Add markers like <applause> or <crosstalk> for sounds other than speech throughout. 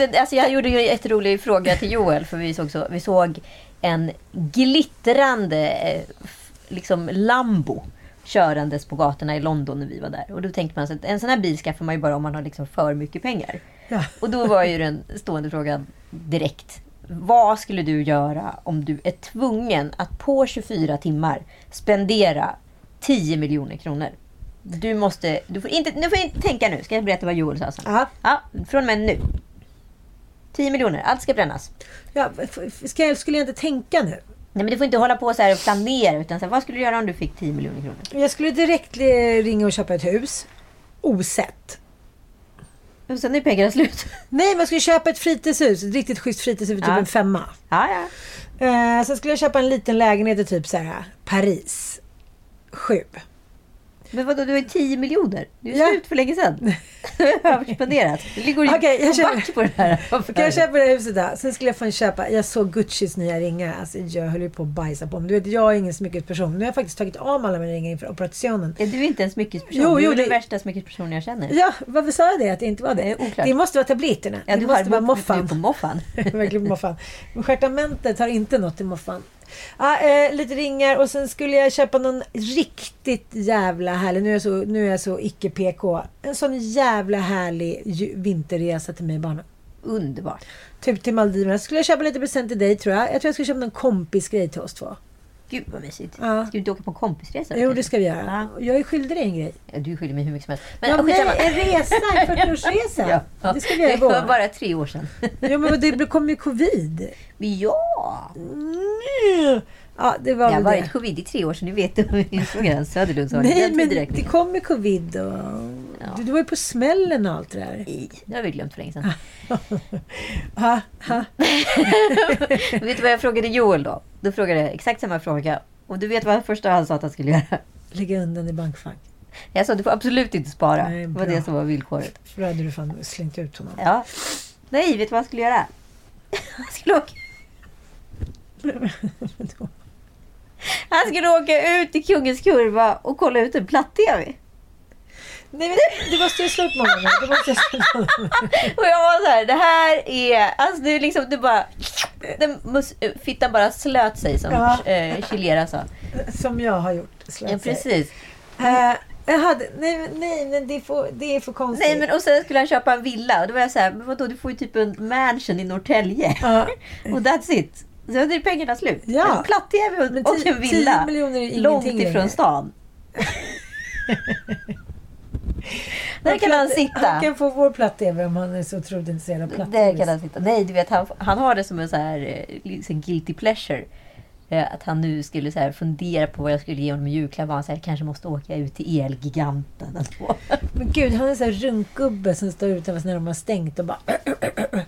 Alltså jag gjorde ju en jätterolig fråga till Joel. För vi såg, så, vi såg en glittrande eh, liksom Lambo körandes på gatorna i London när vi var där. Och då tänkte man att en sån här bil skaffar man ju bara om man har liksom för mycket pengar. Ja. Och då var ju den stående frågan direkt. Vad skulle du göra om du är tvungen att på 24 timmar spendera 10 miljoner kronor? Du måste... Du får inte, du får inte tänka nu. Ska jag berätta vad Joel sa sen? Ja, från och med nu. 10 miljoner. Allt ska brännas. Ja, ska jag, skulle jag inte tänka nu? Nej, men du får inte hålla på så här och planera. Utan så här, vad skulle du göra om du fick 10 miljoner kronor? Jag skulle direkt ringa och köpa ett hus. Osett. Och sen är pengarna slut. Nej, man skulle köpa ett fritidshus. Ett riktigt schysst fritidshus för typ Ja. en femma. Ja, ja. Eh, sen skulle jag köpa en liten lägenhet i typ så här Paris. Sju. Men vadå, du har ju 10 miljoner. Det är Ja. slut för länge sedan. <laughs> Du har överspenderat. Det ligger Okej, jag köper- back på det här. Kan jag köpa det här huset då? Sen skulle jag fan köpa, jag såg Guccis nya ringar. Alltså jag höll ju på att bajsa på dem. Du vet, jag är ingen smyckesperson. Nu har jag faktiskt tagit av alla mina ringar inför operationen. Är du inte en smyckesperson? Jo, du är jo, väl den det- värsta smyckespersonen jag känner. Ja, varför sa jag det? Att det inte var det? Det oklart. Det måste vara tabletterna. Ja, det du måste har vara Du moffan. är på moffan. <laughs> Verkligen på moffan. Men stjärtamentet har inte nått till moffan. Ja, eh, lite ringar och sen skulle jag köpa någon riktigt jävla härlig, nu är jag så, nu är jag så icke-PK, en sån jävla härlig vinterresa till mig och barnen. Underbart. Typ till Maldiverna. Så skulle jag köpa lite present till dig tror jag. Jag tror jag skulle köpa någon kompisgrej till oss två. Gud vad mysigt. Ja. Ska du inte åka på en kompisresa? Jo, det ska vi göra. Ja. Jag är skyldig dig en grej. Ja, du är skyldig mig hur mycket som helst. Men Ja, nej, en resa, en <laughs> 40-årsresa. Ja. Det ska vi göra i Det var vår. bara tre år sedan. Ja, men det kommer ju covid. Ja! Mm. Ja, det var Det har varit det. covid i tre år sedan. Ni vet du. Söderlund. Nej, men det tideräkningen. kommer covid och... Du, du var ju på smällen och allt det där. Nej, Det har vi glömt för länge sedan. <laughs> Ha, ha. <laughs> vet du vad jag frågade Joel då? Då frågade jag exakt samma fråga. Och du vet vad första han sa att han skulle göra? Lägga undan i bankfack. Jag sa du får absolut inte spara. Nej, det var det som var villkoret. För då hade du fan slängt ut honom. Ja. Nej, vet du vad han skulle göra? <laughs> Han skulle åka... Han skulle åka ut till Kungens Kurva och kolla ut en platt-tv. Nej, men du måste ju slå upp honom. Du måste ju slå upp honom. <laughs> Och jag var så här, det här är... Alltså det är liksom, det bara... Den mus, fittan bara slöt sig som Ja. eh, Chilera sa. Som jag har gjort. Slöt Ja, sig. precis. Eh, jag hade, nej, men- nej, men det är för, det är för konstigt. Nej, men och sen skulle han köpa en villa. Och då var jag så här, men vadå, du får ju typ en mansion i Norrtälje. Ja. <laughs> Och that's it. Så är pengarna slut. Ja. En platt-tv och en villa. 10 miljoner är ingenting Långt ifrån stan. <laughs> Där kan han sitta. Han kan få vår platt-tv om han är så otroligt intresserad av platt Där kan han sitta. Nej, du vet, han, han har det som en så här, liksom guilty pleasure. Eh, Att han nu skulle så här fundera på vad jag skulle ge honom i julklapp. Han så här, kanske måste åka ut till Elgiganten. <laughs> Men gud, han är en sån här runkgubbe som står utanför när de har stängt och bara... <clears throat>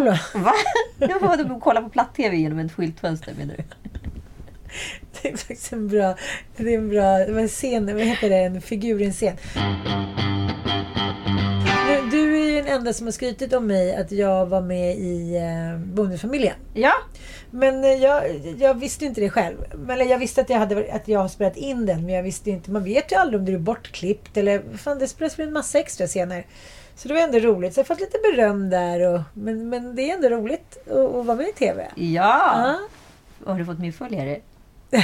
Förlåt. <laughs> Va? Jag får kolla på platt-tv genom ett skyltfönster menar du? <laughs> Det är faktiskt en bra... Det är en bra... Är scen, vad heter det? En figur i en scen. Du är ju den enda som har skrytit om mig att jag var med i eh, Bonusfamiljen. Ja, Men eh, jag, jag visste inte det själv. Eller jag visste att jag, hade, att jag har spelat in den, men jag visste inte. Man vet ju aldrig om du är bortklippt eller... Fan, det spelas väl en massa extra scener. Så det var ändå roligt. Så jag fått lite beröm där. Och, men, men det är ändå roligt att, att vara med i TV. ja. Har du fått mer följare? <laughs>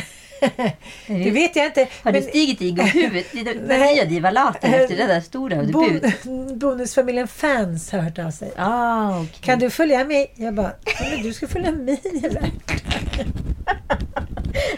Det vet jag inte. Har du men- stigit i den Nej. nya Diva-laten efter den där stora debut? Bon, bonusfamiljen fans har hört av sig. Ah, okej. Kan du följa mig? Jag bara, "Ja, men du ska följa mig eller? <laughs>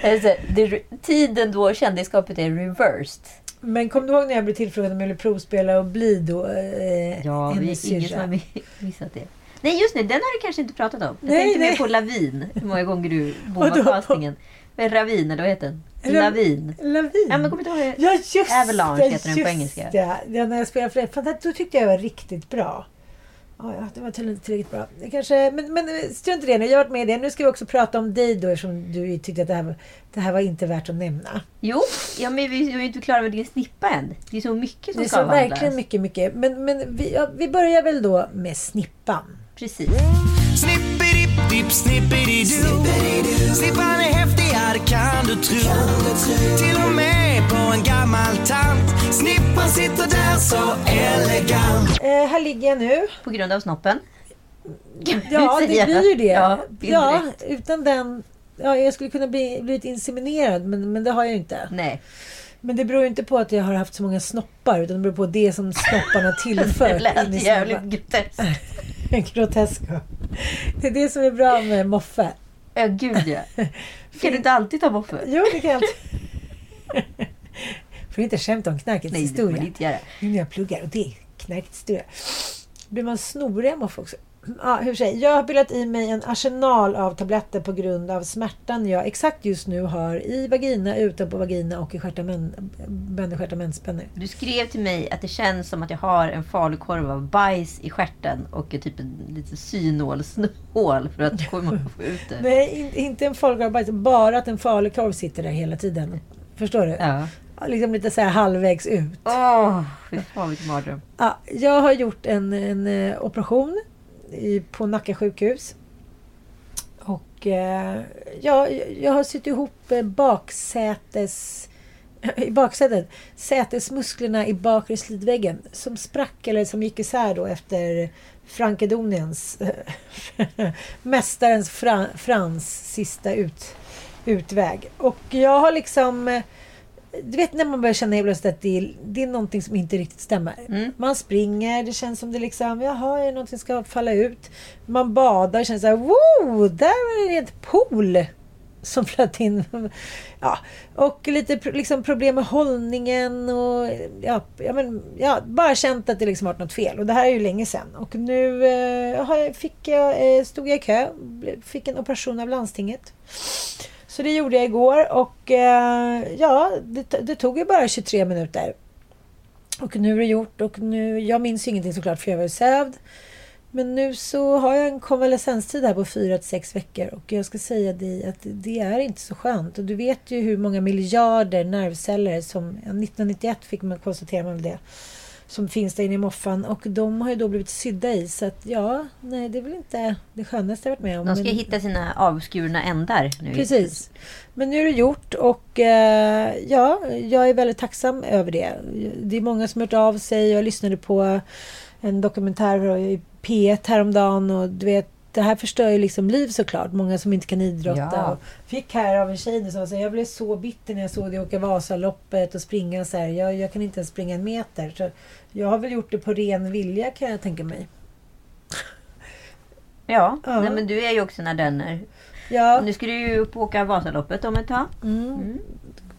Alltså, det, tiden då kändisskapet är reversed. Men kom du ihåg när jag blev tillfrågad om jag ville provspela och bli då eh, Ja, vi ingen som har <laughs> missat det. Nej, just det. Den har du kanske inte pratat om. Jag Nej, tänkte mer nej. på lavin. Hur många gånger du <laughs> bommade castingen. Är ravin, eller vad heter den? Ra- Lavin. Lavin? Ja, men kommer inte ihåg. Ja, just Avalanche heter den på engelska. Det. Ja, när jag spelade för det. Fan, då tyckte jag var riktigt bra. Ja, det var tydligen inte tillräckligt bra. Det kanske, men, men strunt i det nu. Jag har varit med i det. Nu ska vi också prata om dig då eftersom du tyckte att det här, var- det här var inte värt att nämna. Jo, ja, men vi är ju inte klara med din snippa än. Det är så mycket som Det är ska så avhandlas. verkligen mycket, mycket. Men, men vi, ja, vi börjar väl då med snippan. Precis. Snippidi-dipp, snippidi-doo Snippan är häftigare kan du tro Till och med på en gammal tant Snippan sitter där så elegant Eh, här ligger jag nu. På grund av snoppen. Ja, det blir ju det. Ja, Ja, utan den... Ja, jag skulle kunna bli blivit inseminerad, men, men det har jag ju inte. Nej. Men det beror ju inte på att jag har haft så många snoppar, utan det beror på det som snopparna <laughs> Det tillfört. lät jävligt groteskt. <laughs> Grotesko. Det är det som är bra med Moffe. Ja, gud ja. <laughs> Kan du inte alltid ta Moffe? Jo, det kan jag inte. Får inte skämta om knarkets Nej, det får historia. man inte göra. Nu när jag pluggar och det är knarkets historia. Blir man snorig av Moffe också? Ja, hur säger jag? har bildat i mig en arsenal av tabletter på grund av smärtan jag exakt just nu har i vagina, utanpå vagina och i stjärtamenspänne. Du skrev till mig att det känns som att jag har en falukorv av bajs i stjärten och typ en lite synålshål för att komma få ut det. <laughs> Nej, in, inte en falukorv, bara att en falukorv sitter där hela tiden. Förstår du? Ja. Liksom lite så halvvägs ut. Åh, fy fan vilken mardröm. Ja, jag har gjort en, en eh, operation i, på Nacka sjukhus. Och eh, jag, jag har sytt ihop eh, baksätes... <clears throat> I baksätet. Sätesmusklerna i bakre slidväggen. Som sprack eller som gick isär då efter Frankedoniens, <laughs> mästarens Fra, Frans sista ut, utväg. Och jag har liksom... Eh, du vet när man börjar känna helt plötsligt att det är, det är någonting som inte riktigt stämmer. Mm. Man springer, det känns som det liksom, jaha, är det någonting som ska falla ut? Man badar, känns så här, wow, där var det en pool som flöt in. <laughs> Ja, och lite liksom problem med hållningen och ja, ja, men, ja, bara känt att det liksom varit något fel. Och det här är ju länge sedan. Och nu eh, fick jag, eh, stod jag i kö, fick en operation av landstinget. Så det gjorde jag igår och eh, ja, det, det tog ju bara 23 minuter. Och nu är det gjort och nu, jag minns ju ingenting såklart för jag var ju sövd. Men nu så har jag en konvalescenstid här på 4 till 6 veckor och jag ska säga dig att det är inte så skönt. Och du vet ju hur många miljarder nervceller som, ja, 1991 fick man konstatera man väl det, som finns där inne i moffan och de har ju då blivit sydda i så att ja, nej det är väl inte det skönaste jag varit med om. De ska men- hitta sina avskurna ändar nu. Precis. Men nu är det gjort och eh, ja, jag är väldigt tacksam över det. Det är många som har hört av sig. Jag lyssnade på en dokumentär i P1 häromdagen och du vet, det här förstör ju liksom liv såklart. Många som inte kan idrotta. Ja. Fick här av en tjej som sa jag blev så bitter när jag såg dig åka Vasaloppet och springa så här. Jag, jag kan inte ens springa en meter. Så jag har väl gjort det på ren vilja kan jag tänka mig. <laughs> Ja, Ja. Nej, men du är ju också en ardenner. Ja, Nu ska du ju upp och åka Vasaloppet om ett tag. mm.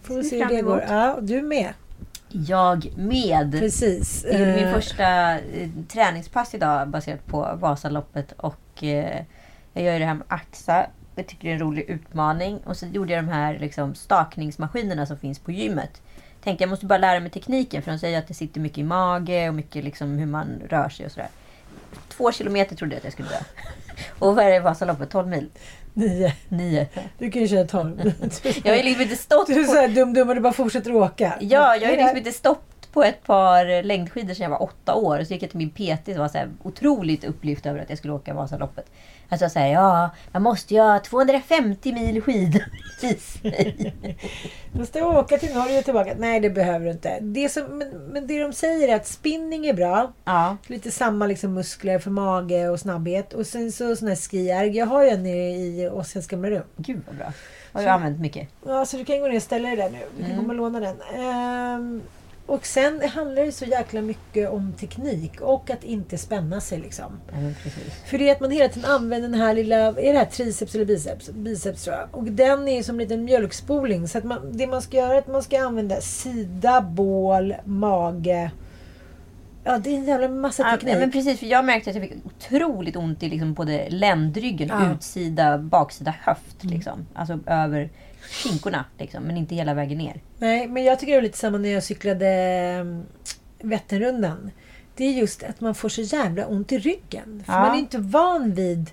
får vi se hur det går. Ja, du med. Jag med. Precis. Jag gjorde min Eh, första eh, träningspass idag baserat på Vasaloppet. Och eh, jag gör det här med AXA. Jag tycker det är en rolig utmaning. Och så gjorde jag de här liksom, stakningsmaskinerna som finns på gymmet. Tänkte jag måste bara lära mig tekniken för de säger att det sitter mycket i mage och mycket liksom hur man rör sig och sådär. två kilometer trodde jag att jag skulle dö. <laughs> Och vad är det Vasaloppet? 12 mil? Nio. Nio. Du kan ju köra tolv. <laughs> Jag ju liksom inte stått Du är på... såhär dum dum och du bara fortsätter åka. Ja, jag har är- liksom inte stått på ett par längdskidor sedan jag var åtta år. Så gick jag till min PT som var så här otroligt upplyft över att jag skulle åka Vasaloppet. Alltså jag säger ja, man måste ju ha 250 mil skidor <laughs> i sig. Måste jag åka till Norge och tillbaka? Nej, det behöver du inte. Det som, men, men det de säger är att spinning är bra. Ja, Lite samma liksom muskler för mage och snabbhet. Och sen så sån här skierg. Jag har ju en nere i Åsens gamla rum. gud vad bra. Har du använt mycket? Ja, så du kan gå ner och ställa dig där nu. Du kan komma och låna den. Ehm, och sen handlar det så jäkla mycket om teknik och att inte spänna sig liksom. Precis. För det är att man hela tiden använder den här lilla, är det här triceps eller biceps? Biceps tror jag. Och den är som en liten mjölkspoling. Så att man, det man ska göra är att man ska använda sida, bål, mage. Ja, det är en jävla massa Ja, teknik. men precis, för jag märkte att jag fick otroligt ont i liksom både ländryggen, Ja. Mm. utsida, baksida höft. Liksom. Alltså över skinkorna, liksom, men inte hela vägen ner. Nej, men jag tycker det var lite samma när jag cyklade um, Vätternrundan. Det är just att man får så jävla ont i ryggen. För Ja. man är inte van vid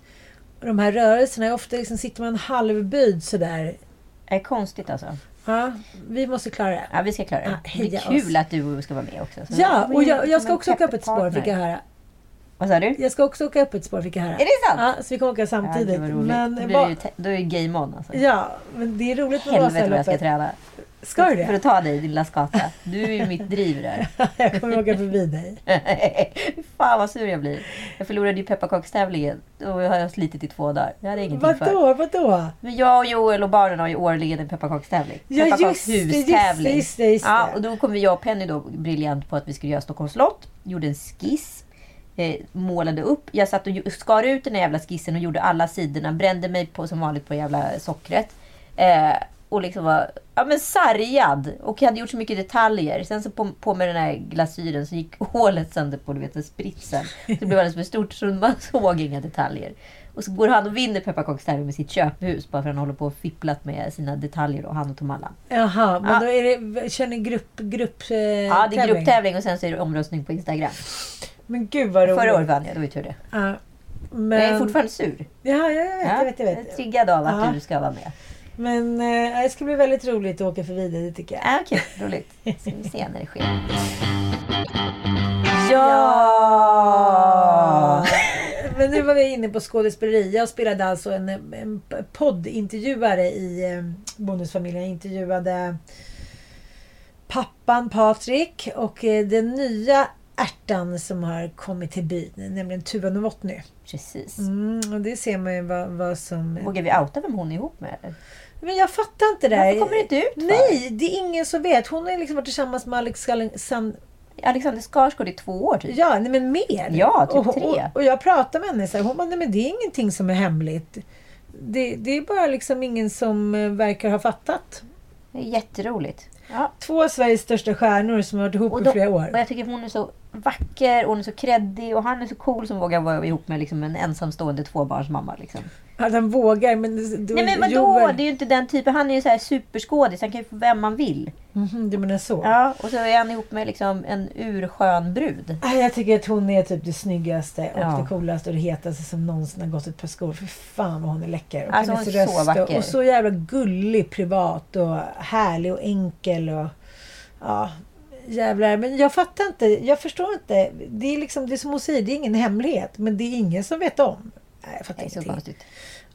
de här rörelserna. Ofta liksom sitter man halvböjd sådär. Det är konstigt alltså. Ja, vi måste klara det. Ja, vi ska klara det. Ja, det är kul oss. att du ska vara med också. Så- Ja, och jag, jag ska också åka upp ett spår fick jag höra. Vad sa du? Jag ska också åka upp ett spår fick jag höra. Är det sant? Ja, så vi kommer åka Ja, samtidigt. roligt. men, då, blir det ju, då är det game on alltså. ja, men det är roligt med Helvete vad jag ska träna. Ska du För det? att ta dig din lilla skata. Du är ju mitt driv där. <laughs> jag kommer åka förbi dig. <laughs> Fan vad sur jag blir. Jag förlorade ju pepparkakstävlingen och jag har slitit i två dagar. Jag hade ingenting för. Vadå, vadå? Men jag och Joel och barnen har ju årligen en pepparkakstävling. Ja, just det, just det, just det, just det. Ja, och då kom jag och Penny då briljant på att vi skulle göra Stockholms slott. Gjorde en skiss. Eh, målade upp. Jag satt och skar ut den här jävla skissen och gjorde alla sidorna. Brände mig på, som vanligt på jävla sockret. Eh, och liksom var ja, men sargad. Och jag hade gjort så mycket detaljer. Sen så på, på med den här glasyren så gick <laughs> hålet sönder på du vet, spritsen. Det blev alldeles för stort så man <laughs> såg inga detaljer. Och så går han och vinner pepparkakstävling med sitt köphus. Bara för att han håller på och fipplat med sina detaljer. Och han och Tom Allan. Jaha, men Ja. då är det, kör ni grupp, grupp eh, Ja, det är tävling? grupptävling och sen så är det omröstning på Instagram. Men gud vad roligt. Förra året vann jag, det var ju tur det. Ja, men... Jag är fortfarande sur. Ja, jag vet, jag vet, jag är vet. triggad av att Ja. du ska vara med. Men eh, det ska bli väldigt roligt att åka förbi dig, det tycker jag. Ja, okej. Roligt. Ska vi se när det sker. <laughs> Ja! <laughs> Men nu var vi inne på skådespeleri. Jag spelade alltså en, en poddintervjuare i eh, Bonusfamiljen. Jag intervjuade pappan Patrik och eh, den nya ärtan som har kommit till byn, nämligen Tuva Novotny. Precis. Mm, och det ser man ju vad, vad som... Vågar vi outa vem hon är ihop med? eller? Men jag fattar inte det. Varför kommer det inte ut för? Nej, det är ingen som vet. Hon har liksom varit tillsammans med Alex Sand... Alexander Skarsgård i två år typ. Ja, nej, men mer. Ja, typ och, tre. Och, och jag pratar med henne så här, hon bara, nej men det är ingenting som är hemligt. Det, det är bara liksom ingen som eh, verkar ha fattat. Det är jätteroligt. Ja. Två av Sveriges största stjärnor som har varit ihop Och, i flera och år. jag tycker hon är så vacker och hon är så kreddig och han är så cool som vågar vara ihop med liksom en ensamstående tvåbarnsmamma. Liksom. <laughs> Att han vågar, men... Då, Nej men vadå? Joel- Det är ju inte den typen. Han är ju så här superskådis. Han kan ju få vem man vill. Mhm, du menar så? Ja, och så är han ihop med liksom en urskön brud. Nej, Jag tycker att hon är typ det snyggaste och Ja. det coolaste och det hetaste som någonsin har gått ett par skor. För fan vad hon är läcker. Och Alltså, hon är så vacker. Och så jävla gullig privat och härlig och enkel. Och, ja, jävlar. Men jag fattar inte. Jag förstår inte. Det är liksom det är som hon säger, det är ingen hemlighet. Men det är ingen som vet om. Nej, jag fattar Det är så ingenting. konstigt.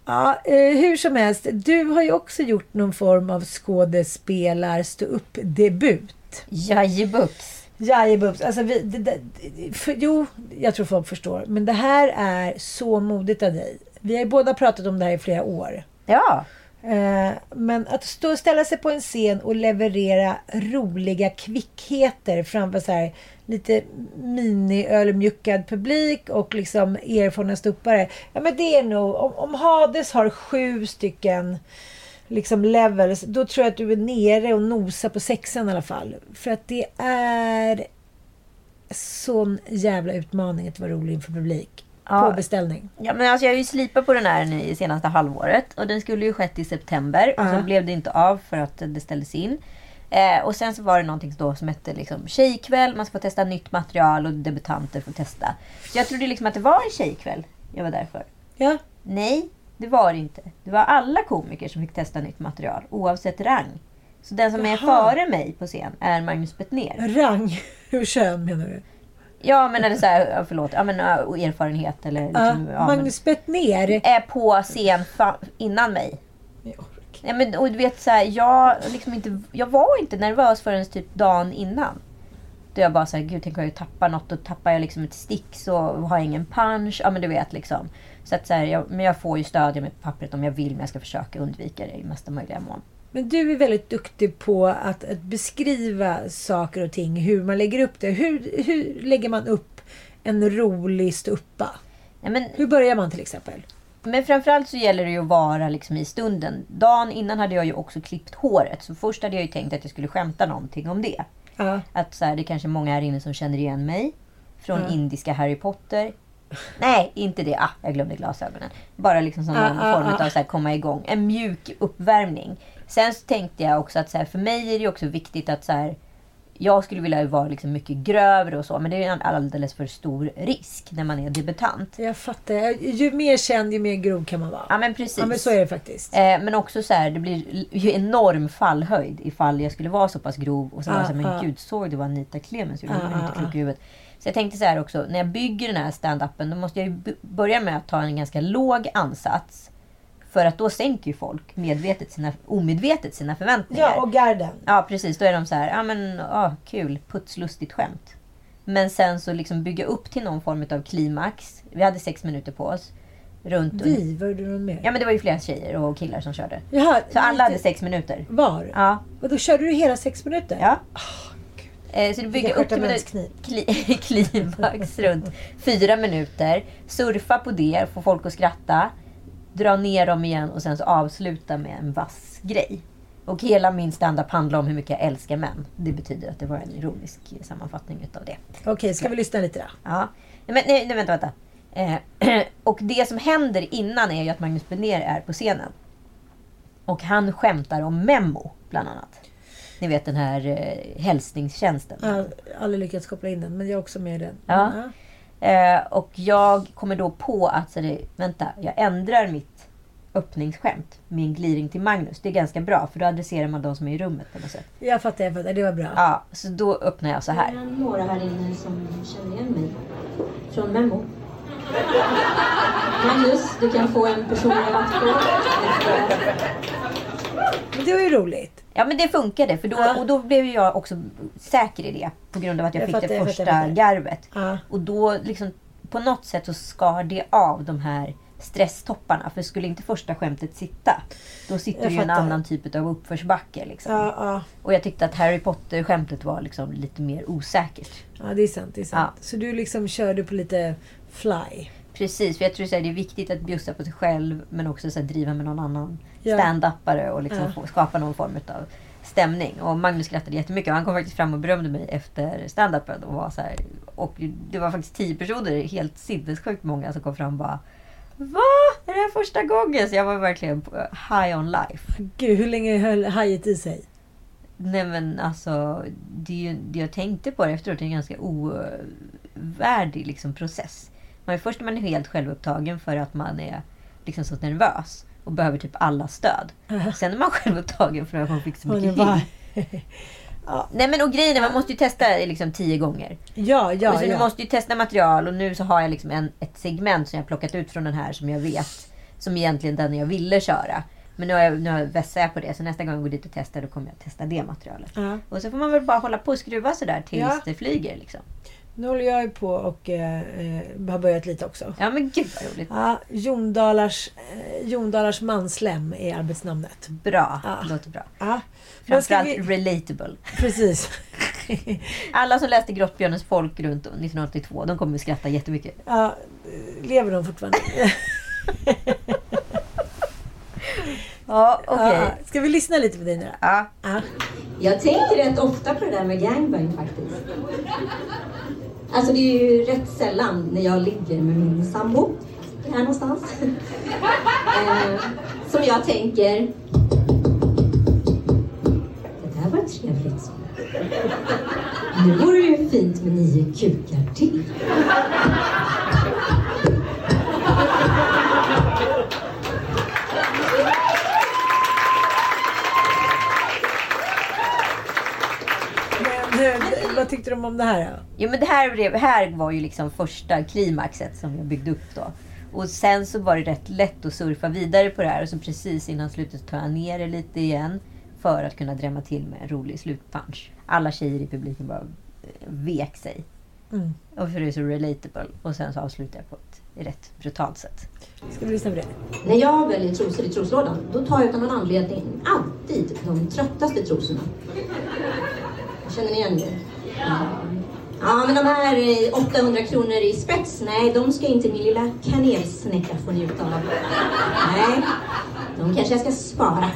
Ja, eh, hur som helst. Du har ju också gjort någon form av skådespelar upp debut. Jajebux. Jajebubs. Alltså vi, det, det, för, jo, jag tror folk förstår. Men det här är så modigt av dig. Vi har ju båda pratat om det här i flera år. Ja. Eh, men att stå och ställa sig på en scen och leverera roliga kvickheter framför så här lite mini-ölmjuckad publik och liksom erfarna stuppare. Ja, men det är nog... Om, om Hades har sju stycken liksom levels, då tror jag att du är nere och nosar på sexan i alla fall. För att det är sån jävla utmaning att vara rolig inför publik. Ja. På beställning. Ja, men alltså jag har ju slipat på den här nu i senaste halvåret. Och den skulle ju skett i september. Och Ja. så blev det inte av för att det ställdes in. Eh, och sen så var det någonting då som hette liksom, tjejkväll. Man ska få testa nytt material och debutanter får testa. Så jag trodde liksom att det var en tjejkväll jag var där för. Ja. Nej, det var det inte. Det var alla komiker som fick testa nytt material oavsett rang. Så den som är Jaha. före mig på scen är Magnus Bettner. Rang. <laughs> Hur kön menar du? Ja, men eller så här, ja, förlåt, ja, men, ja, erfarenhet eller Ja, liksom, ja, Magnus Bettner. är på scen innan mig. Nej, men, och du vet, så här, jag, liksom inte, jag var inte nervös förrän typ dagen innan. Då jag bara såhär, gud tänk om jag tappar något och tappar jag liksom ett stick så har jag ingen punch. Ja men du vet liksom. Så att så här, jag, men jag får ju stödja mig på pappret om jag vill men jag ska försöka undvika det i mesta möjliga mån. Men du är väldigt duktig på att, att beskriva saker och ting, hur man lägger upp det. Hur, hur lägger man upp en rolig ståuppa? Nej, men, Hur börjar man till exempel? men framförallt så gäller det ju att vara liksom i stunden. Dagen innan hade jag ju också klippt håret. Så först hade jag ju tänkt att jag skulle skämta någonting om det. Ja. Att så här, det är kanske många här inne som känner igen mig. Från Ja. indiska Harry Potter. Nej, inte det. Ah, jag glömde glasögonen. Bara liksom som någon Ah, ah, form ah. av så här, komma igång. En mjuk uppvärmning. Sen så tänkte jag också att så här, för mig är det också viktigt att så här, jag skulle vilja vara liksom mycket grövre och så. Men det är en alldeles för stor risk när man är debutant. Jag fattar. Ju mer känd, ju mer grov kan man vara. Ja men precis. Ja, men så är det faktiskt. Eh, men också så här, det blir ju enorm fallhöjd ifall jag skulle vara så pass grov. Och var Ah, jag så här, men ah. gud såg du vad Anita Clemens gjorde? Ah, var inte klok i huvudet. Så jag tänkte så här också, när jag bygger den här stand-upen då måste jag ju börja med att ta en ganska låg ansats. För att då sänker ju folk medvetet sina, omedvetet sina förväntningar. Ja, och garden. Ja precis, då är de så här, ja men ah, kul, putslustigt skämt. Men sen så liksom bygga upp till någon form av klimax. Vi hade sex minuter på oss. Runt Vi, var det någon mer? Ja men det var ju flera tjejer och killar som körde. Jaha, Så alla lite hade sex minuter. Var? Ja. Och då körde du hela sex minuter? ja. Eh, Så du bygger upp till kli- <laughs> klimax runt fyra minuter. Surfa på det, få folk att skratta. Dra ner dem igen och sen så avsluta med en vass grej. Och hela min standup handlar om hur mycket jag älskar män. Det betyder att det var en ironisk sammanfattning utav det. Okej, ska vi lyssna lite då? Ja. Nej, nej, nej, vänta, vänta. Eh, <clears throat> och det som händer innan är ju att Magnus Benér är på scenen. Och han skämtar om Memo, bland annat. Ni vet den här eh, hälsningstjänsten. Jag har aldrig lyckats koppla in den, men jag är också med i den. Ja. Eh, och jag kommer då på att, så det, vänta, jag ändrar mitt öppningsskämt. Min gliring till Magnus. Det är ganska bra, för då adresserar man de som är i rummet på något sätt. Jag fattar, jag fattar. Det var bra. Ja, så då öppnar jag så här. Några här inne som känner igen mig från Memo. Magnus, du kan få en personlig rabatt på. Men det var ju roligt. Ja men det funkade för då, Ja. och då blev jag också säker i det. På grund av att jag, Jag fick det jag första fattar, garvet. Ja. Och då liksom på något sätt så skar det av de här stresstopparna. För skulle inte första skämtet sitta, då sitter Jag ju en annan typ av uppförsbacke. Liksom. Ja, ja. Och jag tyckte att Harry Potter-skämtet var liksom lite mer osäkert. ja, det är sant. Det är sant. Så du liksom körde på lite fly. Precis, för jag tror att det är viktigt att bjussa på sig själv men också så driva med någon annan Stand-upare och liksom få, skapa någon form av stämning. Och Magnus skrattade jättemycket och han kom faktiskt fram och berömde mig efter stand-upen. Och, var så här, och det var faktiskt tio personer, helt sinnessjukt många, som kom fram och bara Va? Är det här första gången? Så jag var verkligen high on life. Gud, hur länge höll hajet i sig? Nej men alltså, det, är det jag tänkte på det efteråt är en ganska ovärdig liksom, process. Man är först är man helt självupptagen för att man är liksom så nervös och behöver typ alla stöd. <laughs> Sen är man självupptagen för att man fick så mycket var... hit. <laughs> Nej men och grejen är, man måste ju testa liksom tio gånger. Ja, ja, och så ja. Du måste ju testa material och nu så har jag liksom en, ett segment som jag plockat ut från den här som jag vet. Som egentligen den jag ville köra. Men nu, har jag, nu har jag vässar jag på det. Så nästa gång jag går dit och testar då kommer jag testa det materialet. Ja. Och så får man väl bara hålla på och skruva sådär tills Ja. det flyger. Liksom. Nu håller jag ju på och eh, eh, har börjat lite också. Ja men gud vad roligt. Ja, Jondalars, eh, Jondalars manslem är arbetsnamnet. Bra, Ja. det låter bra. Ja. Framförallt vi... relatable. Precis. <laughs> Alla som läste Grottbjörnens folk runt 1982, de kommer att skratta jättemycket. Ja, lever de fortfarande? <laughs> Ja, okej. Ja, ska vi lyssna lite på dig nu då? Ja. Ja. Jag tänker rätt ofta på det där med gangbang faktiskt. Alltså det är ju rätt sällan när jag ligger med min sambo, här någonstans, eh, som jag tänker Det där var trevligt. Nu vore det ju fint med nio kukar till. Vad tyckte de om det här då? Jo men det här, blev- här var ju liksom första klimaxet som jag byggde upp då. Och sen så var det rätt lätt att surfa vidare på det här och så precis innan slutet tar jag ner det lite igen. För att kunna drämma till med en rolig slutpunch. Alla tjejer i publiken bara eh, vek sig. Mm. Och för det är så relatable. Och sen så avslutar jag på ett rätt brutalt sätt. Ska vi lyssna på det? När jag väljer trosor i troslådan, då tar jag utan någon anledning alltid de tröttaste trosorna. Känner ni igen det? Ja. Men de här eh, 800 kronor i spets, nej, de ska inte min lilla kanelsnäcka få njuta av. Nej, de kanske jag ska spara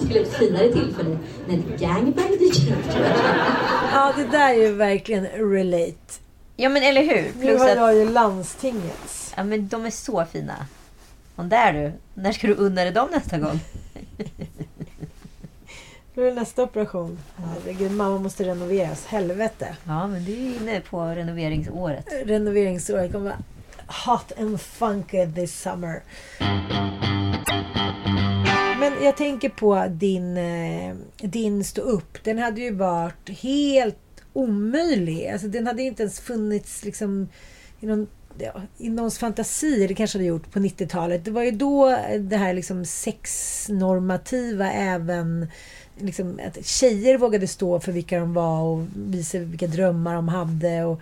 till ett finare tillfälle när ett gangbang dyker upp. Ja, det där är ju verkligen relate. Ja men eller hur? Nu Plus har att jag ju landstingets. ja, men de är så fina. Och där du. När ska du unna dig dem nästa gång? Nu är det nästa operation. Herregud, mamma måste renoveras. Helvete. Ja men du är inne på renoveringsåret. Renoveringsåret kommer vara hot and funky this summer. Men jag tänker på din, eh, din stå upp. Den hade ju varit helt omöjlig. Alltså, den hade inte ens funnits liksom, i, någon, ja, i någons fantasi. Det kanske hade gjort på 90-talet. Det var ju då det här liksom sexnormativa även liksom, att tjejer vågade stå för vilka de var och visa vilka drömmar de hade och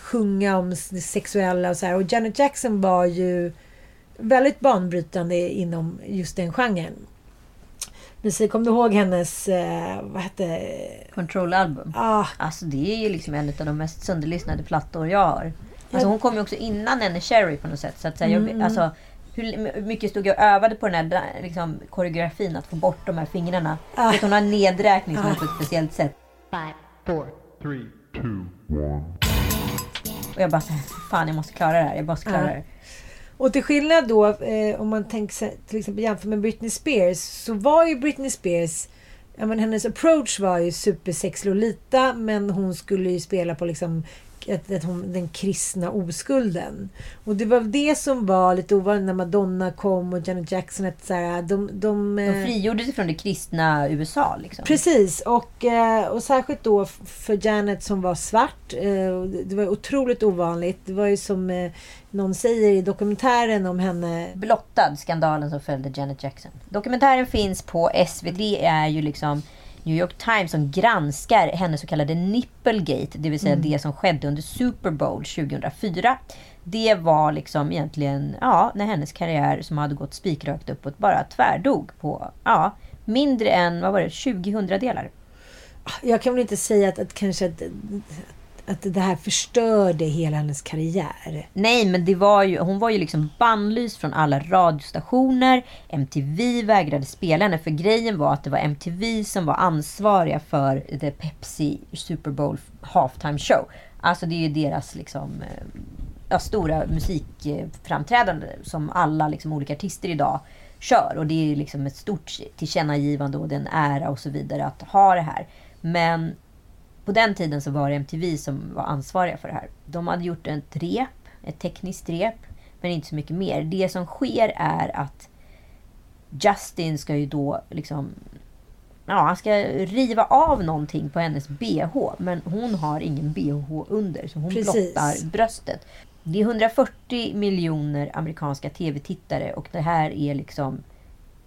sjunga om det sexuella och så här. Och Janet Jackson var ju väldigt banbrytande inom just den genren. Precis, kommer du ihåg hennes, eh, vad hette Control-album. ah, Alltså det är ju liksom en av de mest sönderlyssnade plattor jag har. Alltså hon kom ju också innan Nene Cherry på något sätt. Så att säga, Mm. jag, alltså, hur mycket stod jag och övade på den här liksom, koreografin, att få bort de här fingrarna. Ah. Vet, hon har en nedräkning som är på ett speciellt sätt. Five, four, Three, two, one. Och jag bara såhär, fan jag måste klara det här. Jag måste klara Ja. det här. Och till skillnad då, eh, om man tänker sig, till exempel jämför med Britney Spears, så var ju Britney Spears, ja men hennes approach var ju supersex Lolita, men hon skulle ju spela på liksom den kristna oskulden. Och det var det som var lite ovanligt när Madonna kom och Janet Jackson. Att så här, de, de, De eh, frigjorde sig från det kristna USA. Liksom. Precis, och, eh, och särskilt då för Janet som var svart. eh, det- var otroligt ovanligt. Det var ju som någon säger i dokumentären om henne. blottad skandalen som följde Janet Jackson. Dokumentären finns på SVT. Det är ju liksom New York Times som granskar hennes så kallade Nipplegate. Det vill säga det som skedde under Super Bowl 2004. Det var liksom egentligen, ja, när hennes karriär som hade gått spikrakt uppåt bara tvärdog på, ja, mindre än, vad var det, 20 hundradelar. Jag kan väl inte säga att, att kanske att, att det här förstörde hela hennes karriär. Nej, men det var ju, hon var ju liksom bannlyst från alla radiostationer. MTV vägrade spela henne för grejen var att det var MTV som var ansvariga för The Pepsi Super Bowl halftime show. Alltså det är ju deras liksom eh, ja, stora musikframträdande som alla liksom olika artister idag kör. Och det är liksom ett stort tillkännagivande och det är en ära och så vidare att ha det här. Men på den tiden så var det MTV som var ansvariga för det här. De hade gjort ett rep, ett tekniskt rep, men inte så mycket mer. Det som sker är att Justin ska ju då liksom... Ja, han ska riva av någonting på hennes bh, men hon har ingen bh under, så hon Precis. blottar bröstet. Det är 140 miljoner amerikanska tv-tittare och det här är liksom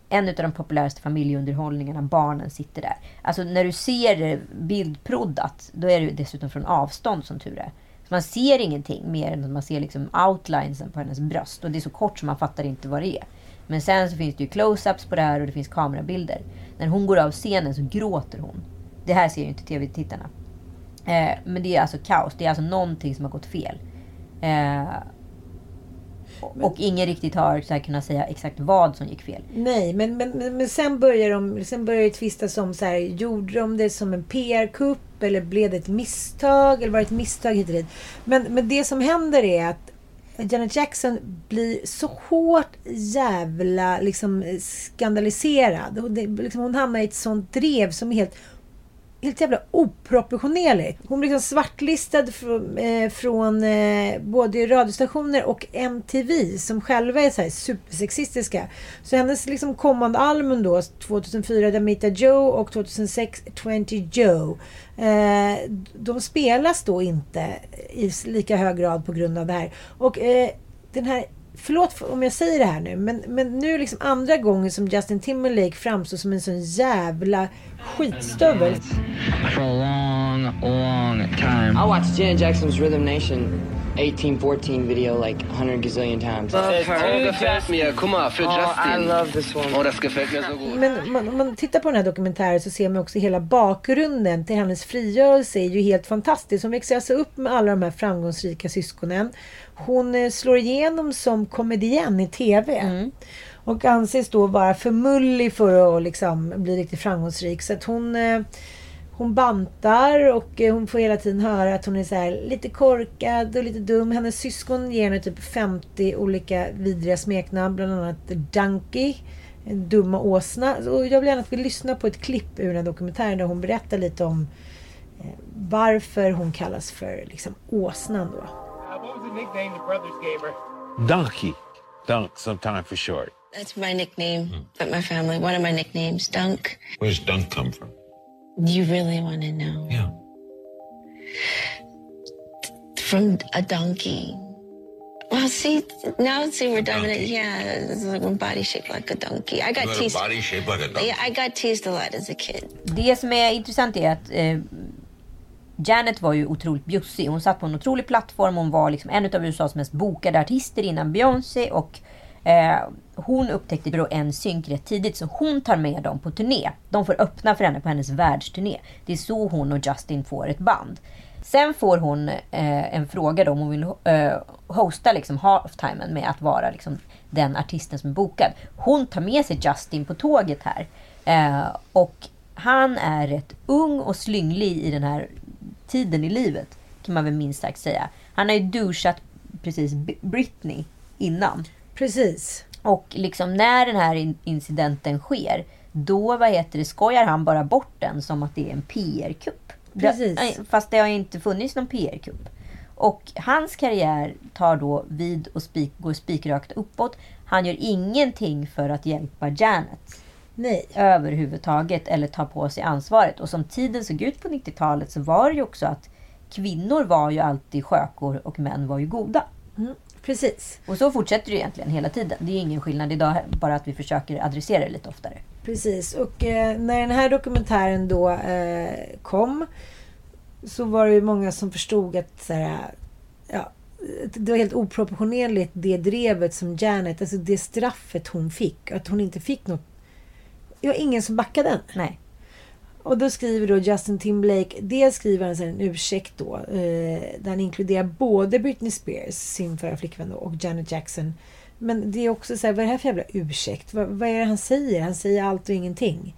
en av de populäraste familjeunderhållningarna. Barnen sitter där. Alltså när du ser det bildproddat, då är det dessutom från avstånd som tur är. Så man ser ingenting mer än att man ser liksom outlinesen på hennes bröst. Och det är så kort så man fattar inte vad det är. Men sen så finns det ju close-ups på det här och det finns kamerabilder. När hon går av scenen så gråter hon. Det här ser ju inte tv-tittarna. Eh, men det är alltså kaos. Det är alltså någonting som har gått fel. Eh, och, och ingen riktigt har så här kunnat säga exakt vad som gick fel. Nej, men, men, men, men sen börjar de sen börjar det tvistas om så här, gjorde de det som en PR-kupp eller blev det ett misstag eller var det ett misstag hit och dit. Men, men det som händer är att Janet Jackson blir så hårt jävla liksom, skandaliserad. Och det, liksom, hon hamnar i ett sånt drev som är helt, helt jävla oproportionerligt. Hon blir liksom svartlistad från, eh, från eh, både radiostationer och MTV som själva är så här supersexistiska. Så hennes liksom kommande album då, 2004 Damita Joe och 2006 20 Joe. Eh, de spelas då inte i lika hög grad på grund av det här. Och eh, den här Förlåt om jag säger det här nu, men, men nu är liksom andra gången som Justin Timberlake framstår som en sån jävla skitstövel. for a long, long time. I watched Janet Jackson's Rhythm Nation 1814 video like 100 gazillion times. Det gefällt mir, guck mal, für I Justin. love this one. Oh, das gefällt mir so gut. Men man, om man tittar på den här dokumentären så ser man också hela bakgrunden till hennes frigörelse är ju helt fantastisk. Hon växer alltså upp med alla de här framgångsrika syskonen. Hon eh, slår igenom som komedienn i TV. Och anses då vara för mullig för att liksom bli riktigt framgångsrik. Så att hon, eh, hon bantar och eh, hon får hela tiden höra att hon är så lite korkad och lite dum. Hennes syskon ger henne typ 50 olika vidriga smeknamn. Bland annat Donkey, en dumma åsna. Och jag vill gärna att vi lyssnar på ett klipp ur den här dokumentären där hon berättar lite om varför hon kallas för liksom, åsnan då. What was the nickname the brothers gave her? Donkey. Dunk, sometime for short. That's my nickname, but my family, one of my nicknames, Dunk. Where's Dunk come from? You really want to know? Yeah. From a donkey. Well, see, now see we're done it. Yeah, it's like one body shaped like a donkey. I got teased. Body shaped like a donkey. Yeah, I got teased a lot as a kid. Det som är intressant är att eh, Janet var ju otroligt bjussig. Hon satt på en otrolig plattform. Hon var liksom en av USAs mest bokade artister innan Beyoncé. Och eh, hon upptäckte då en synk rätt tidigt. Så hon tar med dem på turné. De får öppna för henne på hennes världsturné. Det är så hon och Justin får ett band. Sen får hon eh, en fråga då om hon vill eh, hosta liksom halftimen med att vara liksom den artisten som är bokad. Hon tar med sig Justin på tåget här. Eh, och han är rätt ung och slynglig i den här tiden i livet. Kan man väl minst sagt säga. Han har ju douchat precis Britney innan. Precis. Och liksom när den här in- incidenten sker, då vad heter det, skojar han bara bort den som att det är en PR-kupp. Precis. Fast det har ju inte funnits någon PR-kupp. Och hans karriär tar då vid och spik, går spikrakt uppåt. Han gör ingenting för att hjälpa Janet Nej. överhuvudtaget eller ta på sig ansvaret. Och som tiden såg ut på 90-talet så var det ju också att kvinnor var ju alltid skökor och män var ju goda. Precis. Och så fortsätter det egentligen hela tiden. Det är ingen skillnad idag, bara att vi försöker adressera det lite oftare. Precis. Och eh, när den här dokumentären då eh, kom så var det ju många som förstod att så här, ja, det var helt oproportionerligt det drevet som Janet, alltså det straffet hon fick. Att hon inte fick något. Det var ingen som backade henne. Nej. Och då skriver då Justin Timberlake, dels skriver han en ursäkt då, eh, där han inkluderar både Britney Spears, sin förra flickvän då, och Janet Jackson. Men det är också så här, vad är det här för jävla ursäkt? Vad, vad är det han säger? Han säger allt och ingenting.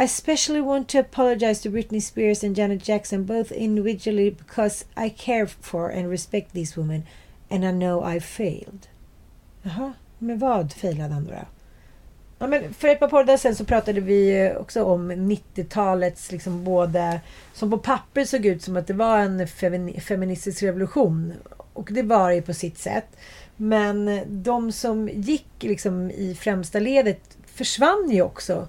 I especially want to apologize to Britney Spears and Janet Jackson both individually because I care for and respect these women and I know I failed. Jaha, men vad failade han då? Ja, men för ett par poddar sen så pratade vi också om 90-talets liksom både som på papper såg ut som att det var en femini- feministisk revolution. Och det var det ju på sitt sätt. Men de som gick liksom i främsta ledet försvann ju också.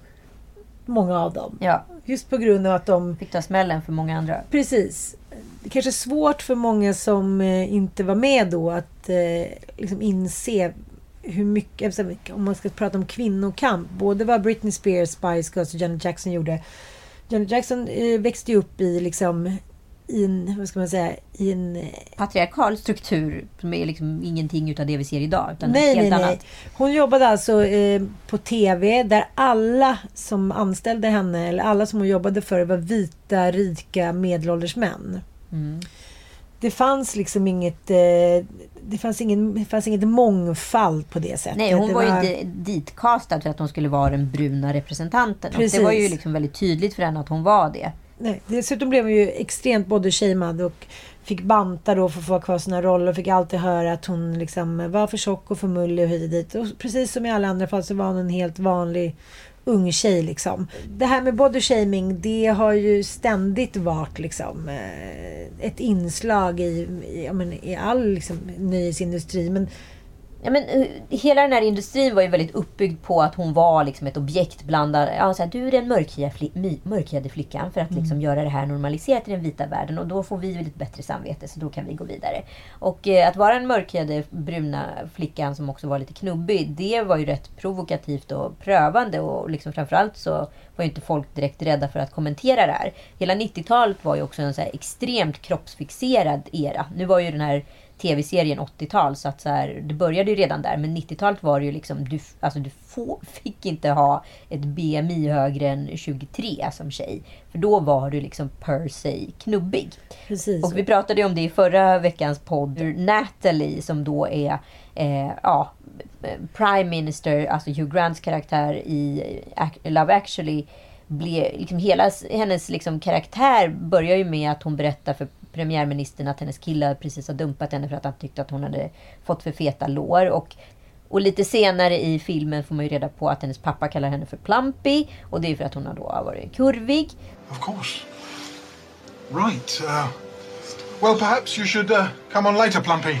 Många av dem. Ja, Just på grund av att de fick ta smällen för många andra. Precis. Det kanske är svårt för många som eh, inte var med då att eh, liksom inse hur mycket, om man ska prata om kvinnokamp, både vad Britney Spears, Spice Girls och Janet Jackson gjorde. Janet Jackson eh, växte ju upp i liksom i en, vad ska man säga, i en... eh, Patriarkal struktur som är liksom ingenting utav det vi ser idag. Utan Nej, helt nej, nej. annat. Hon jobbade alltså eh, på TV där alla som anställde henne, eller alla som hon jobbade för, var vita, rika, medelålders män. Mm. Det fanns liksom inget... Eh, det, fanns ingen, det fanns inget mångfald på det sättet. Nej, hon det var ju inte ditkastad för att hon skulle vara den bruna representanten. Och Precis. det var ju liksom väldigt tydligt för henne att hon var det. Nej, dessutom blev hon ju extremt bodyshamead och fick banta då för att få ha kvar sina roller och fick alltid höra att hon liksom var för tjock och för mullig och hit och dit. Och precis som i alla andra fall så var hon en helt vanlig ung tjej liksom. Det här med body shaming, det har ju ständigt varit liksom eh, ett inslag i, i, men, i all liksom, nöjesindustri. Men Ja, men, eh, hela den här industrin var ju väldigt uppbyggd på att hon var liksom ett objekt bland ja, så här, Du är den mörkhyade, flickan för att liksom Mm. göra det här normaliserat i den vita världen. Och då får vi ett bättre samvete så då kan vi gå vidare. Och eh, att vara den mörkhyade bruna flickan som också var lite knubbig. Det var ju rätt provokativt och prövande. Och liksom framförallt så var ju inte folk direkt rädda för att kommentera det här. Hela 90-talet var ju också en så extremt kroppsfixerad era. Nu var ju den här tv-serien 80-tal. Så att så här, det började ju redan där. Men 90-talet var det ju liksom, du, alltså du få, fick inte ha ett BMI högre än 23 som tjej. För då var du liksom per se knubbig. Precis. Och vi pratade ju om det i förra veckans podd. Natalie som då är eh, ja, Prime Minister, alltså Hugh Grants karaktär i Love actually. Blev, liksom hela hennes liksom, karaktär börjar ju med att hon berättar för premiärministern att hennes kille precis har dumpat henne för att han tyckte att hon hade fått för feta lår. Och, och lite senare i filmen får man ju reda på att hennes pappa kallar henne för Plumpy. Och det är för att hon har då varit kurvig. Of course. Right. Uh, well, perhaps you should uh, come on later, Plumpy.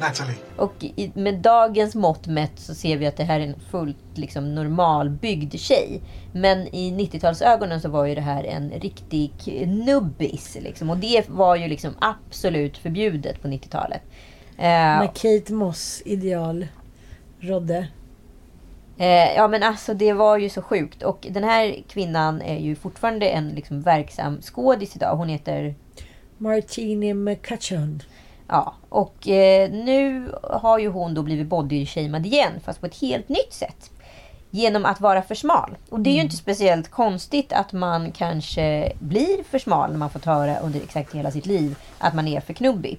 Natalie. Och i, med dagens mått mätt så ser vi att det här är en fullt liksom, normalbyggd tjej. Men i 90-talsögonen så var ju det här en riktig nubbis. Liksom. Och det var ju liksom absolut förbjudet på 90-talet. Eh, När Kate Moss ideal rådde. Eh, ja men alltså det var ju så sjukt. Och den här kvinnan är ju fortfarande en liksom verksam skådis idag. Hon heter... Martini McCutcheon. Ja, och eh, nu har ju hon då blivit bodyshamead igen. Fast på ett helt nytt sätt. Genom att vara för smal. Och det är ju inte speciellt konstigt att man kanske blir för smal när man fått höra under exakt hela sitt liv att man är för knubbig.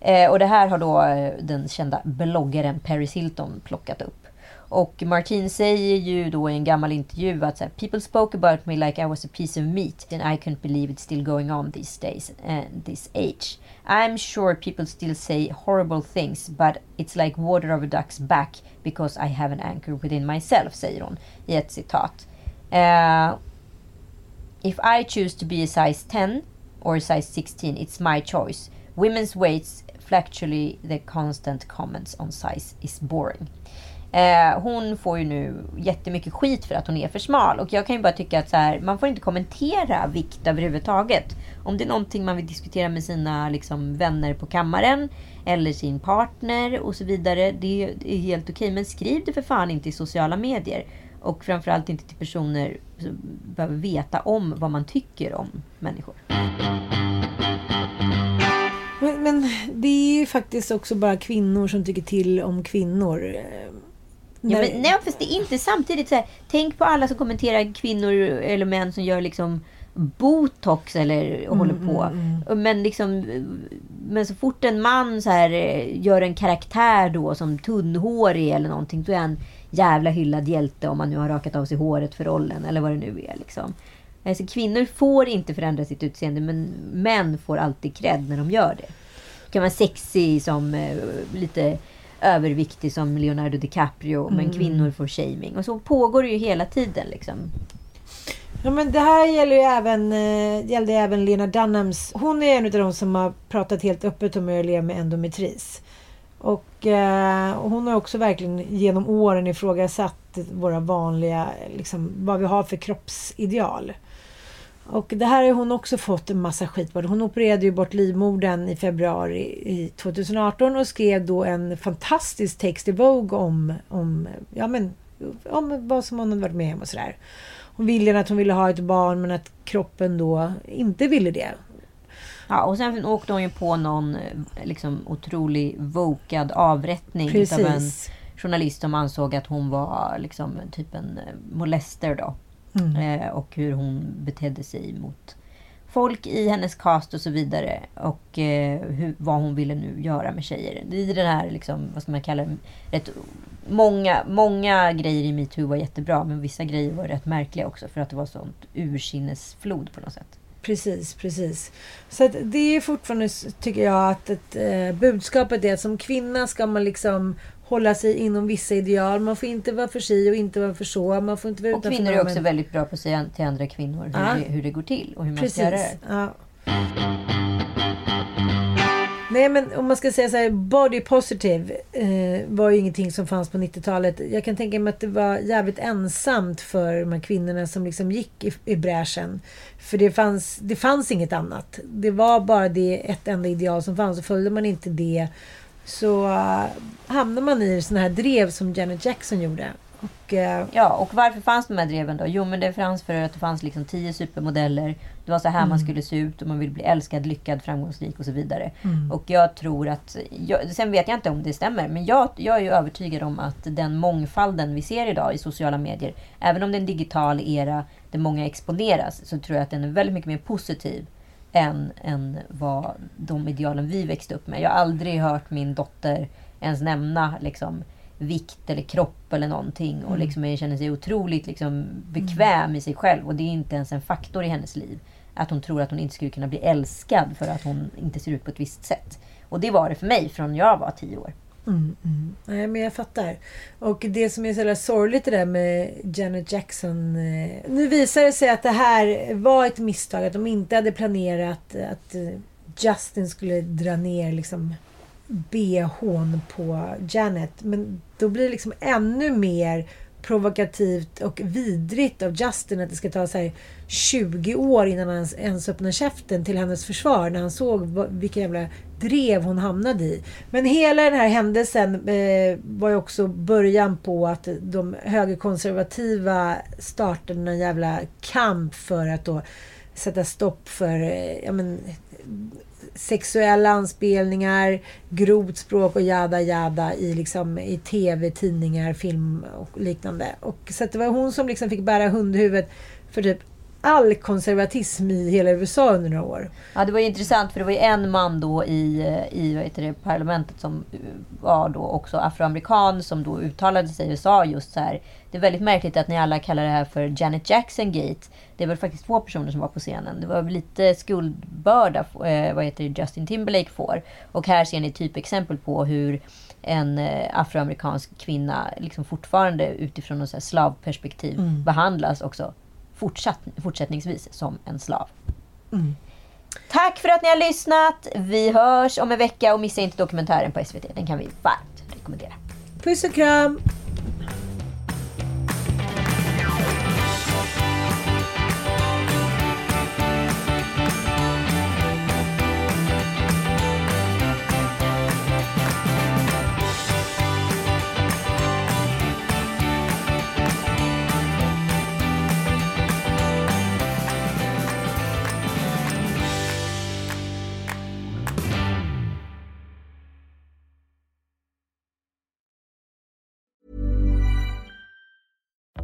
Eh, och det här har då eh, den kända bloggaren Paris Hilton plockat upp. Och Martin säger ju då i en gammal intervju att så här, People spoke about me like I was a piece of meat and I couldn't believe it's still going on these days and this age. I'm sure people still say horrible things but it's like water of a duck's back because I have an anchor within myself, säger hon i ett citat. Eh, If I choose to be a size 10 or a size 16, it's my choice. Women's weights fluctually the constant comments on size is boring. Eh, hon får ju nu jättemycket skit för att hon är för smal. Och jag kan ju bara tycka att så här, man får inte kommentera vikt överhuvudtaget. Om det är någonting man vill diskutera med sina liksom, vänner på kammaren eller sin partner och så vidare. Det är, det är helt okej. Men skriv det för fan inte i sociala medier. Och framförallt inte till personer som behöver veta om vad man tycker om människor. Men, men det är ju faktiskt också bara kvinnor som tycker till om kvinnor. Ja, men, nej, fast det är inte samtidigt så här, Tänk på alla som kommenterar kvinnor eller män som gör liksom botox eller håller på. Men liksom Men så fort en man så här eh, gör en karaktär då som tunnhårig eller någonting. Då är han jävla hyllad hjälte om man nu har rakat av sig håret för rollen eller vad det nu är liksom. Alltså, kvinnor får inte förändra sitt utseende men män får alltid cred när de gör det. kan vara sexig som eh, lite överviktig som Leonardo DiCaprio. Men Mm. kvinnor får shaming. Och så pågår det ju hela tiden liksom. Ja, men det här gäller ju även, eh, gällde även Lena Dunhams. Hon är en av de som har pratat helt öppet om att leva med endometris. Och, eh, och hon har också verkligen genom åren ifrågasatt våra vanliga, liksom, vad vi har för kroppsideal. Och det här har hon också fått en massa skit på. Hon opererade ju bort livmodern i februari i 2018 och skrev då en fantastisk text i Vogue om, om, ja, men, om vad som hon hade varit med om och sådär. Hon ville att hon ville ha ett barn men att kroppen då inte ville det. Ja, och sen åkte hon ju på någon eh, liksom, otrolig vokad avrättning Precis. av en journalist som ansåg att hon var liksom, typ en eh, molester. Då. Mm. Eh, och hur hon betedde sig mot folk i hennes cast och så vidare. Och eh, hur, vad hon ville nu göra med tjejer. I den här, liksom, vad ska man kalla det, rätt, många, många grejer i metoo var jättebra. Men vissa grejer var rätt märkliga också. För att det var sånt ursinnesflod på något sätt. Precis, precis. Så det är fortfarande, tycker jag, att ett, eh, budskapet är att som kvinna ska man liksom hålla sig inom vissa ideal. Man får inte vara för si och inte vara för så. Man får inte vara Och kvinnor är också väldigt bra på att säga till andra kvinnor hur, Ja. det, hur det går till och hur man Precis. ska göra det. Ja. Nej men om man ska säga så här, body positive eh, var ju ingenting som fanns på 90-talet. Jag kan tänka mig att det var jävligt ensamt för de här kvinnorna som liksom gick i, i bräschen. För det fanns, det fanns inget annat. Det var bara det ett enda ideal som fanns. Och följde man inte det så uh, hamnar man i sådana här drev som Janet Jackson gjorde. Och, eh, Ja, och varför fanns de här dreven då? Jo, men det fanns för att det fanns liksom tio supermodeller. Det var så här man Mm. skulle se ut och man ville bli älskad, lyckad, framgångsrik och så vidare. Mm. Och jag tror att, jag, sen vet jag inte om det stämmer, men jag, jag är ju övertygad om att den mångfalden vi ser idag i sociala medier, även om det är en digital era där många exponeras, så tror jag att den är väldigt mycket mer positiv än, än vad de idealen vi växte upp med. Jag har aldrig hört min dotter ens nämna liksom, vikt eller kropp eller någonting. Och Mm. liksom, jag känner sig otroligt liksom, bekväm i sig själv. Och det är inte ens en faktor i hennes liv. Att hon tror att hon inte skulle kunna bli älskad för att hon inte ser ut på ett visst sätt. Och det var det för mig från jag var tio år. Mm, mm. Nej, men jag fattar. Och det som är så jävla sorgligt det där med Janet Jackson. Eh, nu visar det sig att det här var ett misstag. Att de inte hade planerat att eh, Justin skulle dra ner liksom bhn på Janet. Men då blir det liksom ännu mer provokativt och vidrigt av Justin att det ska ta så här 20 år innan han ens- öppnar käften till hennes försvar när han såg vilka jävla drev hon hamnade i. Men hela den här händelsen eh, var ju också början på att de högerkonservativa startade en jävla kamp för att då sätta stopp för eh, ja, men, sexuella anspelningar, grovt språk och jada jada i, liksom, i tv, tidningar, film och liknande. Och, så att det var hon som liksom fick bära hundhuvudet för typ all konservatism i hela USA under några år. Ja, det var ju intressant för det var ju en man då i, eh, i vad heter det, parlamentet som eh, var då också afroamerikan som då uttalade sig och sa just så här. Det är väldigt märkligt att ni alla kallar det här för Janet Jackson Gate. Det var faktiskt två personer som var på scenen. Det var väl lite skuldbörda eh, vad heter det, Justin Timberlake får. Och här ser ni typexempel på hur en eh, afroamerikansk kvinna liksom fortfarande utifrån något slavperspektiv Mm. behandlas också fortsatt, fortsättningsvis som en slav. Mm. Tack för att ni har lyssnat. Vi hörs om en vecka och missa inte dokumentären på SVT. Den kan vi varmt rekommendera. Puss och kram!